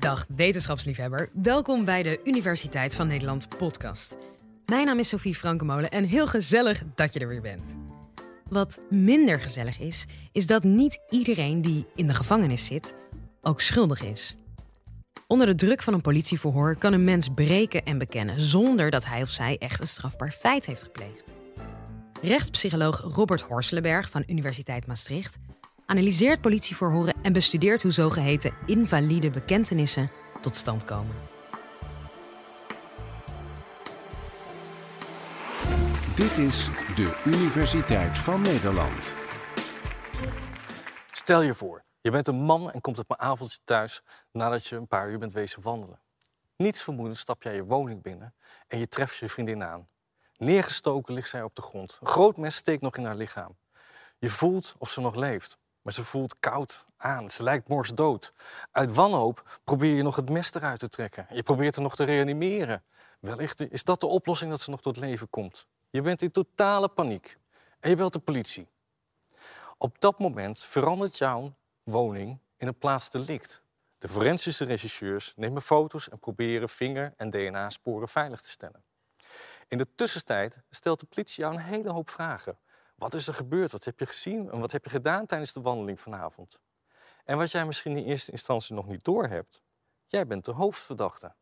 Dag wetenschapsliefhebber, welkom bij de Universiteit van Nederland podcast. Mijn naam is Sophie Frankenmolen en heel gezellig dat je er weer bent. Wat minder gezellig is, is dat niet iedereen die in de gevangenis zit ook schuldig is. Onder de druk van een politieverhoor kan een mens breken en bekennen zonder dat hij of zij echt een strafbaar feit heeft gepleegd. Rechtspsycholoog Robert Horselenberg van Universiteit Maastricht analyseert politieverhoren en bestudeert hoe zogeheten invalide bekentenissen tot stand komen. Dit is de Universiteit van Nederland. Stel je voor, je bent een man en komt op een avondje thuis nadat je een paar uur bent wezen wandelen. Niets vermoedend stap jij je woning binnen en je treft je vriendin aan. Neergestoken ligt zij op de grond. Een groot mes steekt nog in haar lichaam. Je voelt of ze nog leeft, maar ze voelt koud aan. Ze lijkt morsdood. Uit wanhoop probeer je nog het mes eruit te trekken. Je probeert haar nog te reanimeren. Wellicht is dat de oplossing dat ze nog tot leven komt. Je bent in totale paniek en je belt de politie. Op dat moment verandert jouw woning in een plaatsdelict. De forensische regisseurs nemen foto's en proberen vinger- en DNA-sporen veilig te stellen. In de tussentijd stelt de politie jou een hele hoop vragen. Wat is er gebeurd? Wat heb je gezien? En wat heb je gedaan tijdens de wandeling vanavond? En wat jij misschien in eerste instantie nog niet doorhebt, jij bent de hoofdverdachte.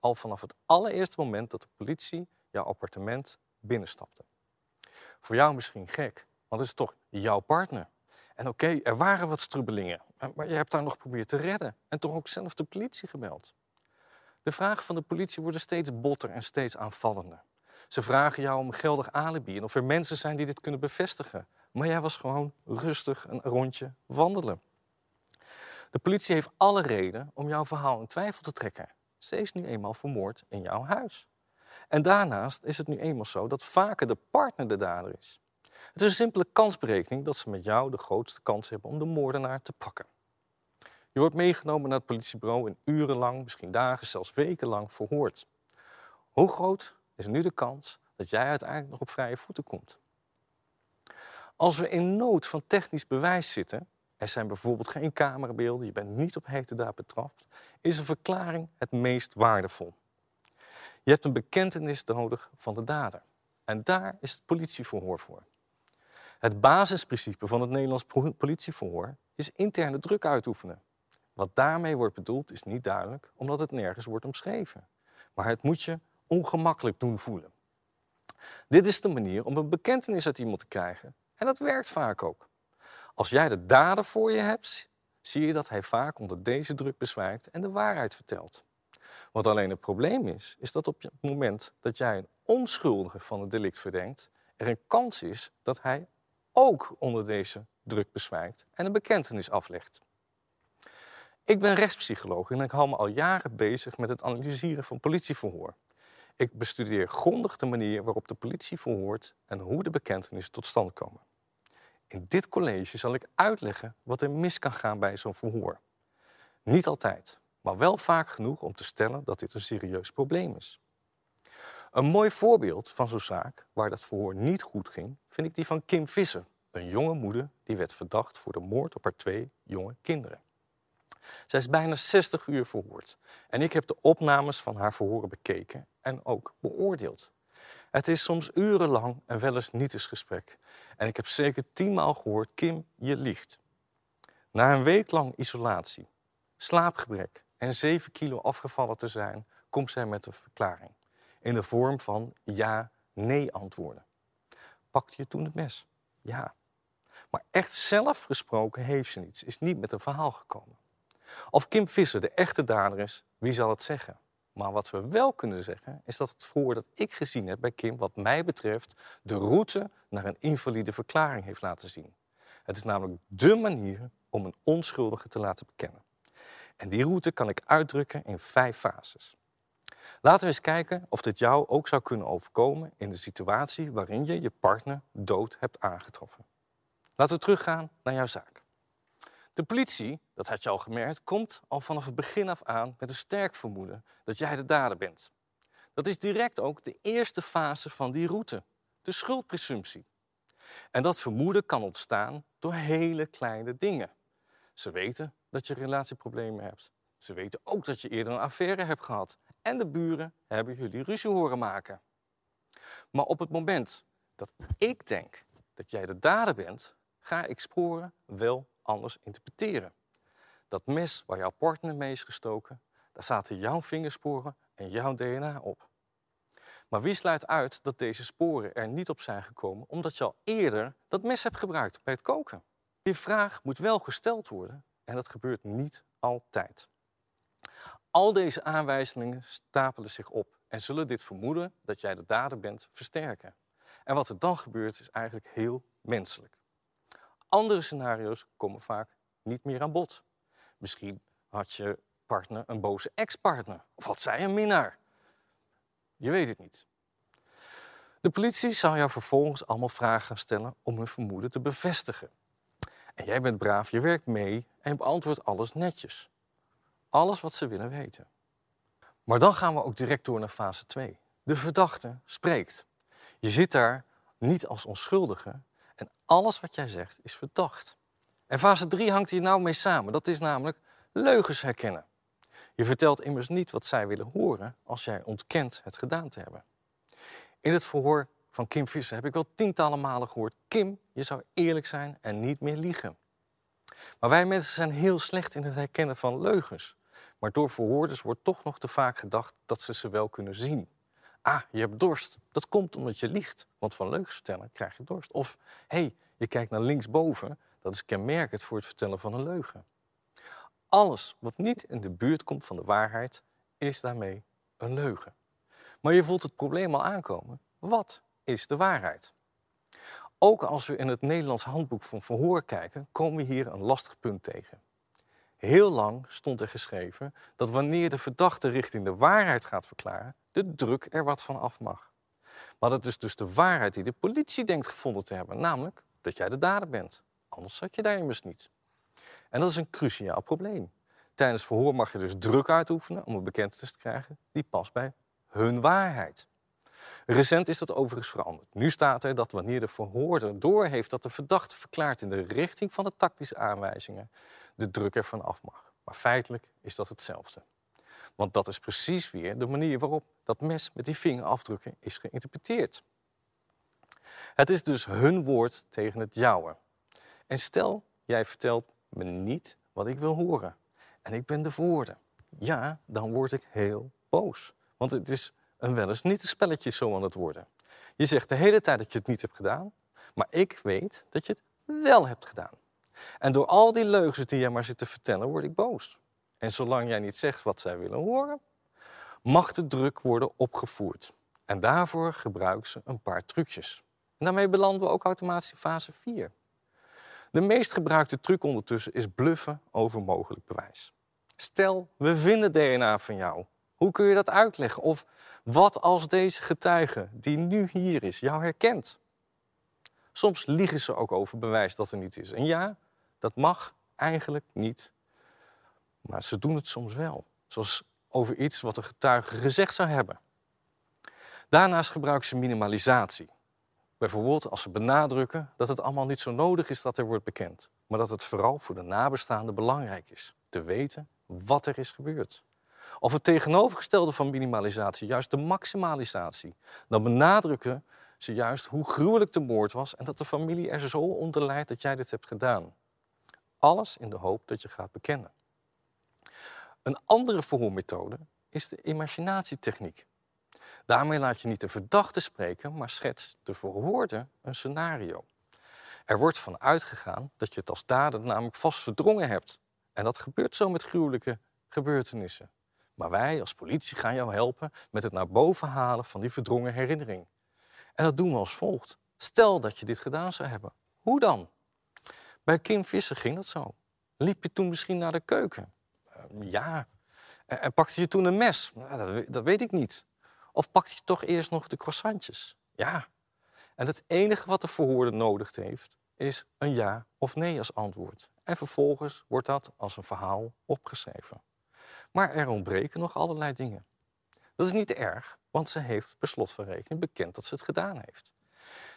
Al vanaf het allereerste moment dat de politie jouw appartement binnenstapte. Voor jou misschien gek, want het is toch jouw partner. En oké, er waren wat strubbelingen, maar je hebt haar nog geprobeerd te redden en toch ook zelf de politie gebeld. De vragen van de politie worden steeds botter en steeds aanvallender. Ze vragen jou om geldig alibi en of er mensen zijn die dit kunnen bevestigen. Maar jij was gewoon rustig een rondje wandelen. De politie heeft alle reden om jouw verhaal in twijfel te trekken. Ze is nu eenmaal vermoord in jouw huis. En daarnaast is het nu eenmaal zo dat vaker de partner de dader is. Het is een simpele kansberekening dat ze met jou de grootste kans hebben om de moordenaar te pakken. Je wordt meegenomen naar het politiebureau en urenlang, misschien dagen, zelfs wekenlang verhoord. Hoe groot is nu de kans dat jij uiteindelijk nog op vrije voeten komt? Als we in nood van technisch bewijs zitten, er zijn bijvoorbeeld geen camerabeelden, je bent niet op hete daad betrapt, is een verklaring het meest waardevol. Je hebt een bekentenis nodig van de dader. En daar is het politieverhoor voor. Het basisprincipe van het Nederlands politieverhoor is interne druk uitoefenen. Wat daarmee wordt bedoeld is niet duidelijk, omdat het nergens wordt omschreven. Maar het moet je ongemakkelijk doen voelen. Dit is de manier om een bekentenis uit iemand te krijgen. En dat werkt vaak ook. Als jij de dader voor je hebt, zie je dat hij vaak onder deze druk bezwijkt en de waarheid vertelt. Wat alleen het probleem is, is dat op het moment dat jij een onschuldige van het delict verdenkt, er een kans is dat hij ook onder deze druk bezwijkt en een bekentenis aflegt. Ik ben rechtspsycholoog en ik hou me al jaren bezig met het analyseren van politieverhoor. Ik bestudeer grondig de manier waarop de politie verhoort en hoe de bekentenissen tot stand komen. In dit college zal ik uitleggen wat er mis kan gaan bij zo'n verhoor. Niet altijd, maar wel vaak genoeg om te stellen dat dit een serieus probleem is. Een mooi voorbeeld van zo'n zaak waar dat verhoor niet goed ging, vind ik die van Kim Visser, een jonge moeder die werd verdacht voor de moord op haar twee jonge kinderen. Zij is bijna 60 uur verhoord en ik heb de opnames van haar verhoren bekeken en ook beoordeeld. Het is soms urenlang en wel eens niet eens gesprek. En ik heb zeker tienmaal gehoord, Kim, je liegt. Na een week lang isolatie, slaapgebrek en 7 kilo afgevallen te zijn, komt zij met een verklaring. In de vorm van ja-nee antwoorden. Pakte je toen het mes? Ja. Maar echt zelf gesproken heeft ze niets, is niet met een verhaal gekomen. Of Kim Visser de echte dader is, wie zal het zeggen? Maar wat we wel kunnen zeggen, is dat het verhoor dat ik gezien heb bij Kim, wat mij betreft, de route naar een invalide verklaring heeft laten zien. Het is namelijk dé manier om een onschuldige te laten bekennen. En die route kan ik uitdrukken in vijf fases. Laten we eens kijken of dit jou ook zou kunnen overkomen in de situatie waarin je je partner dood hebt aangetroffen. Laten we teruggaan naar jouw zaak. De politie, dat had je al gemerkt, komt al vanaf het begin af aan met een sterk vermoeden dat jij de dader bent. Dat is direct ook de eerste fase van die route, de schuldpresumptie. En dat vermoeden kan ontstaan door hele kleine dingen. Ze weten dat je relatieproblemen hebt. Ze weten ook dat je eerder een affaire hebt gehad. En de buren hebben jullie ruzie horen maken. Maar op het moment dat ik denk dat jij de dader bent, ga ik sporen wel anders interpreteren. Dat mes waar jouw partner mee is gestoken, daar zaten jouw vingersporen en jouw DNA op. Maar wie sluit uit dat deze sporen er niet op zijn gekomen omdat je al eerder dat mes hebt gebruikt bij het koken? Je vraag moet wel gesteld worden en dat gebeurt niet altijd. Al deze aanwijzingen stapelen zich op en zullen dit vermoeden dat jij de dader bent versterken. En wat er dan gebeurt is eigenlijk heel menselijk. Andere scenario's komen vaak niet meer aan bod. Misschien had je partner een boze ex-partner of had zij een minnaar. Je weet het niet. De politie zal jou vervolgens allemaal vragen stellen om hun vermoeden te bevestigen. En jij bent braaf, je werkt mee en beantwoordt alles netjes. Alles wat ze willen weten. Maar dan gaan we ook direct door naar fase 2. De verdachte spreekt. Je zit daar niet als onschuldige alles wat jij zegt is verdacht. En fase 3 hangt hier nou mee samen. Dat is namelijk leugens herkennen. Je vertelt immers niet wat zij willen horen als jij ontkent het gedaan te hebben. In het verhoor van Kim Visser heb ik wel tientallen malen gehoord: Kim, je zou eerlijk zijn en niet meer liegen. Maar wij mensen zijn heel slecht in het herkennen van leugens. Maar door verhoorders wordt toch nog te vaak gedacht dat ze ze wel kunnen zien. Ah, je hebt dorst. Dat komt omdat je liegt. Want van leugens vertellen krijg je dorst. Of, hé, hey, je kijkt naar linksboven. Dat is kenmerkend voor het vertellen van een leugen. Alles wat niet in de buurt komt van de waarheid, is daarmee een leugen. Maar je voelt het probleem al aankomen. Wat is de waarheid? Ook als we in het Nederlands handboek van verhoor kijken, komen we hier een lastig punt tegen. Heel lang stond er geschreven dat wanneer de verdachte richting de waarheid gaat verklaren, de druk er wat van af mag. Maar dat is dus de waarheid die de politie denkt gevonden te hebben, namelijk dat jij de dader bent. Anders zat je daar immers niet. En dat is een cruciaal probleem. Tijdens verhoor mag je dus druk uitoefenen om een bekentenis te krijgen die past bij hun waarheid. Recent is dat overigens veranderd. Nu staat er dat wanneer de verhoorder doorheeft dat de verdachte verklaart in de richting van de tactische aanwijzingen, de druk ervan af mag. Maar feitelijk is dat hetzelfde. Want dat is precies weer de manier waarop dat mes met die vingerafdrukken is geïnterpreteerd. Het is dus hun woord tegen het jouwe. En stel, jij vertelt me niet wat ik wil horen. En ik ben de verhoorde. Ja, dan word ik heel boos. Want het is een wel eens niet een spelletje zo aan het worden. Je zegt de hele tijd dat je het niet hebt gedaan, maar ik weet dat je het wel hebt gedaan. En door al die leugens die jij maar zit te vertellen, word ik boos. En zolang jij niet zegt wat zij willen horen, mag de druk worden opgevoerd. En daarvoor gebruiken ze een paar trucjes. En daarmee belanden we ook automatisch fase 4. De meest gebruikte truc ondertussen is bluffen over mogelijk bewijs. Stel, we vinden DNA van jou. Hoe kun je dat uitleggen? Of wat als deze getuige, die nu hier is, jou herkent? Soms liegen ze ook over bewijs dat er niet is. En ja, dat mag eigenlijk niet. Maar ze doen het soms wel. Zoals over iets wat een getuige gezegd zou hebben. Daarnaast gebruiken ze minimalisatie. Bijvoorbeeld als ze benadrukken dat het allemaal niet zo nodig is dat er wordt bekend, maar dat het vooral voor de nabestaanden belangrijk is te weten wat er is gebeurd. Of het tegenovergestelde van minimalisatie, juist de maximalisatie. Dan benadrukken ze juist hoe gruwelijk de moord was en dat de familie er zo onder lijdt dat jij dit hebt gedaan. Alles in de hoop dat je gaat bekennen. Een andere verhoormethode is de imaginatietechniek. Daarmee laat je niet de verdachte spreken, maar schetst de verhoorde een scenario. Er wordt van uitgegaan dat je het als dader namelijk vast verdrongen hebt. En dat gebeurt zo met gruwelijke gebeurtenissen. Maar wij als politie gaan jou helpen met het naar boven halen van die verdrongen herinnering. En dat doen we als volgt. Stel dat je dit gedaan zou hebben. Hoe dan? Bij Kim Visser ging dat zo. Liep je toen misschien naar de keuken? Uh, ja. En pakte je toen een mes? Dat, dat weet ik niet. Of pakt hij toch eerst nog de croissantjes? Ja. En het enige wat de verhoorde nodig heeft, is een ja of nee als antwoord. En vervolgens wordt dat als een verhaal opgeschreven. Maar er ontbreken nog allerlei dingen. Dat is niet erg, want ze heeft per slot van rekening bekend dat ze het gedaan heeft.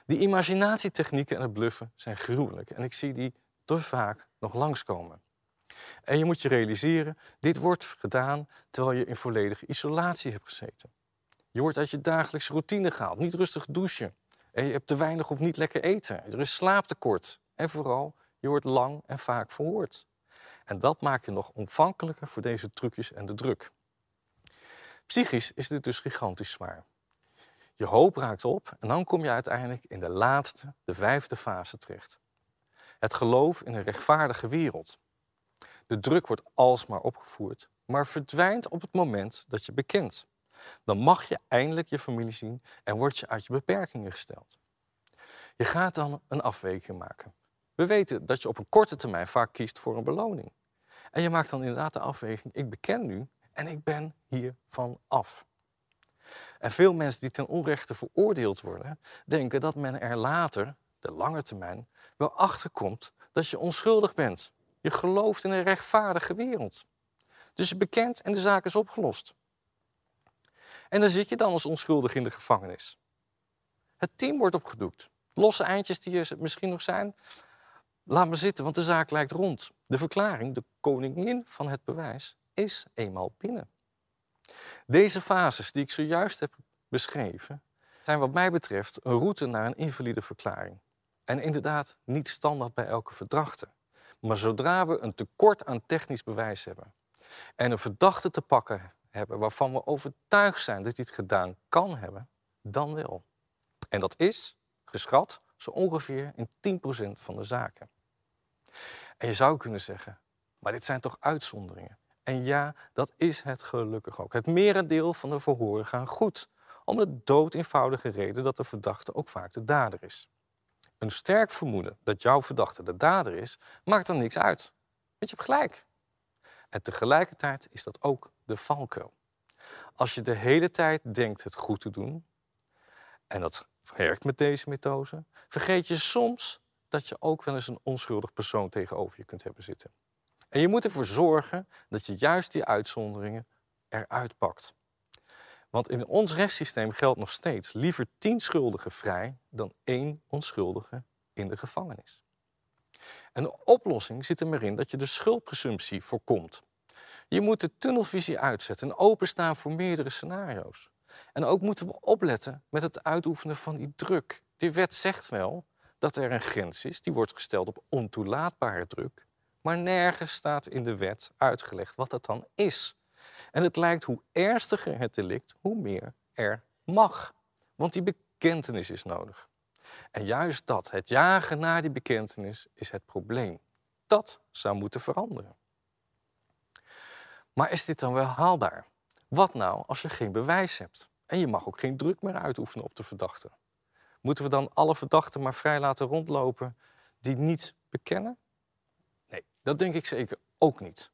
Die imaginatietechnieken en het bluffen zijn gruwelijk en ik zie die te vaak nog langskomen. En je moet je realiseren, dit wordt gedaan terwijl je in volledige isolatie hebt gezeten. Je wordt uit je dagelijkse routine gehaald, niet rustig douchen. En je hebt te weinig of niet lekker eten. Er is slaaptekort. En vooral, je wordt lang en vaak verhoord. En dat maakt je nog ontvankelijker voor deze trucjes en de druk. Psychisch is dit dus gigantisch zwaar. Je hoop raakt op en dan kom je uiteindelijk in de laatste, de vijfde fase terecht. Het geloof in een rechtvaardige wereld. De druk wordt alsmaar opgevoerd, maar verdwijnt op het moment dat je bekent. Dan mag je eindelijk je familie zien en word je uit je beperkingen gesteld. Je gaat dan een afweging maken. We weten dat je op een korte termijn vaak kiest voor een beloning. En je maakt dan inderdaad de afweging, ik beken nu en ik ben hiervan af. En veel mensen die ten onrechte veroordeeld worden, denken dat men er later, de lange termijn, wel achterkomt dat je onschuldig bent. Je gelooft in een rechtvaardige wereld. Dus je bekent en de zaak is opgelost. En dan zit je dan als onschuldig in de gevangenis. Het team wordt opgedoekt. Losse eindjes die er misschien nog zijn, laat maar zitten, want de zaak lijkt rond. De verklaring, de koningin van het bewijs, is eenmaal binnen. Deze fases die ik zojuist heb beschreven, zijn wat mij betreft een route naar een invalide verklaring. En inderdaad niet standaard bij elke verdachte. Maar zodra we een tekort aan technisch bewijs hebben en een verdachte te pakken hebben waarvan we overtuigd zijn dat hij het gedaan kan hebben, dan wel. En dat is, geschat, zo ongeveer in 10% van de zaken. En je zou kunnen zeggen, maar dit zijn toch uitzonderingen? En ja, dat is het gelukkig ook. Het merendeel van de verhoren gaan goed. Om de dood eenvoudige reden dat de verdachte ook vaak de dader is. Een sterk vermoeden dat jouw verdachte de dader is, maakt er niks uit. Want je hebt gelijk. En tegelijkertijd is dat ook de valkuil. Als je de hele tijd denkt het goed te doen, en dat werkt met deze methode, vergeet je soms dat je ook wel eens een onschuldig persoon tegenover je kunt hebben zitten. En je moet ervoor zorgen dat je juist die uitzonderingen eruit pakt. Want in ons rechtssysteem geldt nog steeds liever tien schuldigen vrij dan één onschuldige in de gevangenis. En de oplossing zit er maar in dat je de schuldpresumptie voorkomt. Je moet de tunnelvisie uitzetten en openstaan voor meerdere scenario's. En ook moeten we opletten met het uitoefenen van die druk. Die wet zegt wel dat er een grens is, die wordt gesteld op ontoelaatbare druk. Maar nergens staat in de wet uitgelegd wat dat dan is. En het lijkt hoe ernstiger het delict, hoe meer er mag. Want die bekentenis is nodig. En juist dat, het jagen naar die bekentenis, is het probleem. Dat zou moeten veranderen. Maar is dit dan wel haalbaar? Wat nou als je geen bewijs hebt? En je mag ook geen druk meer uitoefenen op de verdachte. Moeten we dan alle verdachten maar vrij laten rondlopen die niet bekennen? Dat denk ik zeker ook niet.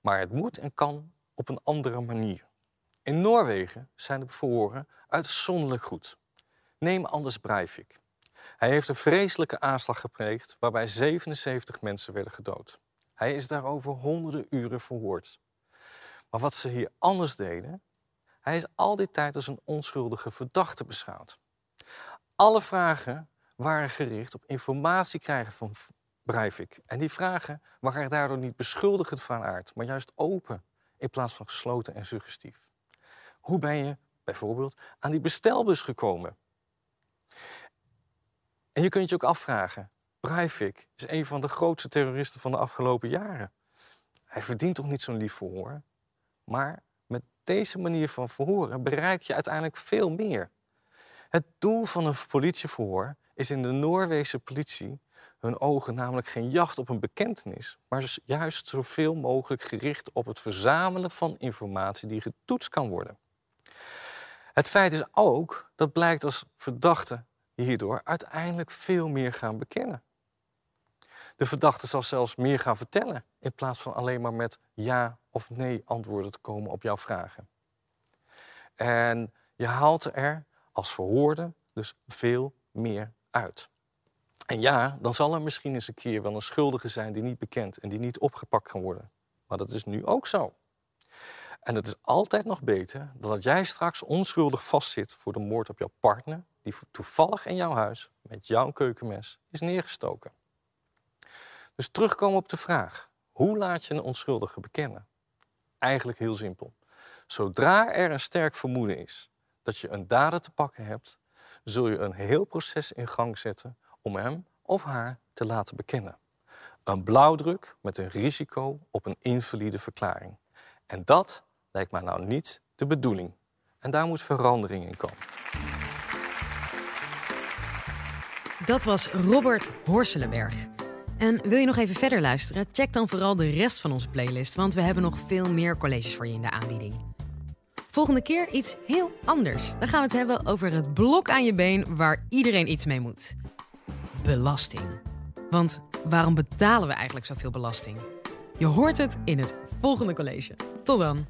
Maar het moet en kan op een andere manier. In Noorwegen zijn de verhoren uitzonderlijk goed. Neem Anders Breivik. Hij heeft een vreselijke aanslag gepleegd waarbij 77 mensen werden gedood. Hij is daarover honderden uren verhoord. Maar wat ze hier anders deden, hij is al die tijd als een onschuldige verdachte beschouwd. Alle vragen waren gericht op informatie krijgen van Breivik. En die vragen waren daardoor niet beschuldigend van aard, maar juist open in plaats van gesloten en suggestief. Hoe ben je bijvoorbeeld aan die bestelbus gekomen? En je kunt je ook afvragen, Breivik is een van de grootste terroristen van de afgelopen jaren. Hij verdient toch niet zo'n lief verhoor? Maar met deze manier van verhoren bereik je uiteindelijk veel meer. Het doel van een politieverhoor is in de Noorwegse politie hun ogen namelijk geen jacht op een bekentenis, maar dus juist zoveel mogelijk gericht op het verzamelen van informatie die getoetst kan worden. Het feit is ook dat blijkt als verdachten hierdoor uiteindelijk veel meer gaan bekennen. De verdachte zal zelfs meer gaan vertellen in plaats van alleen maar met ja of nee antwoorden te komen op jouw vragen. En je haalt er als verhoorde dus veel meer uit. En ja, dan zal er misschien eens een keer wel een schuldige zijn die niet bekend en die niet opgepakt kan worden. Maar dat is nu ook zo. En het is altijd nog beter dan dat jij straks onschuldig vastzit voor de moord op jouw partner, die toevallig in jouw huis met jouw keukenmes is neergestoken. Dus terugkomen op de vraag: Hoe laat je een onschuldige bekennen? Eigenlijk heel simpel. Zodra er een sterk vermoeden is dat je een dader te pakken hebt, zul je een heel proces in gang zetten om hem of haar te laten bekennen. Een blauwdruk met een risico op een invalide verklaring. En dat lijkt mij nou niet de bedoeling. En daar moet verandering in komen. Dat was Robert Horselenberg. En wil je nog even verder luisteren? Check dan vooral de rest van onze playlist, want we hebben nog veel meer colleges voor je in de aanbieding. Volgende keer iets heel anders. Dan gaan we het hebben over het blok aan je been waar iedereen iets mee moet. Belasting. Want waarom betalen we eigenlijk zoveel belasting? Je hoort het in het volgende college. Tot dan.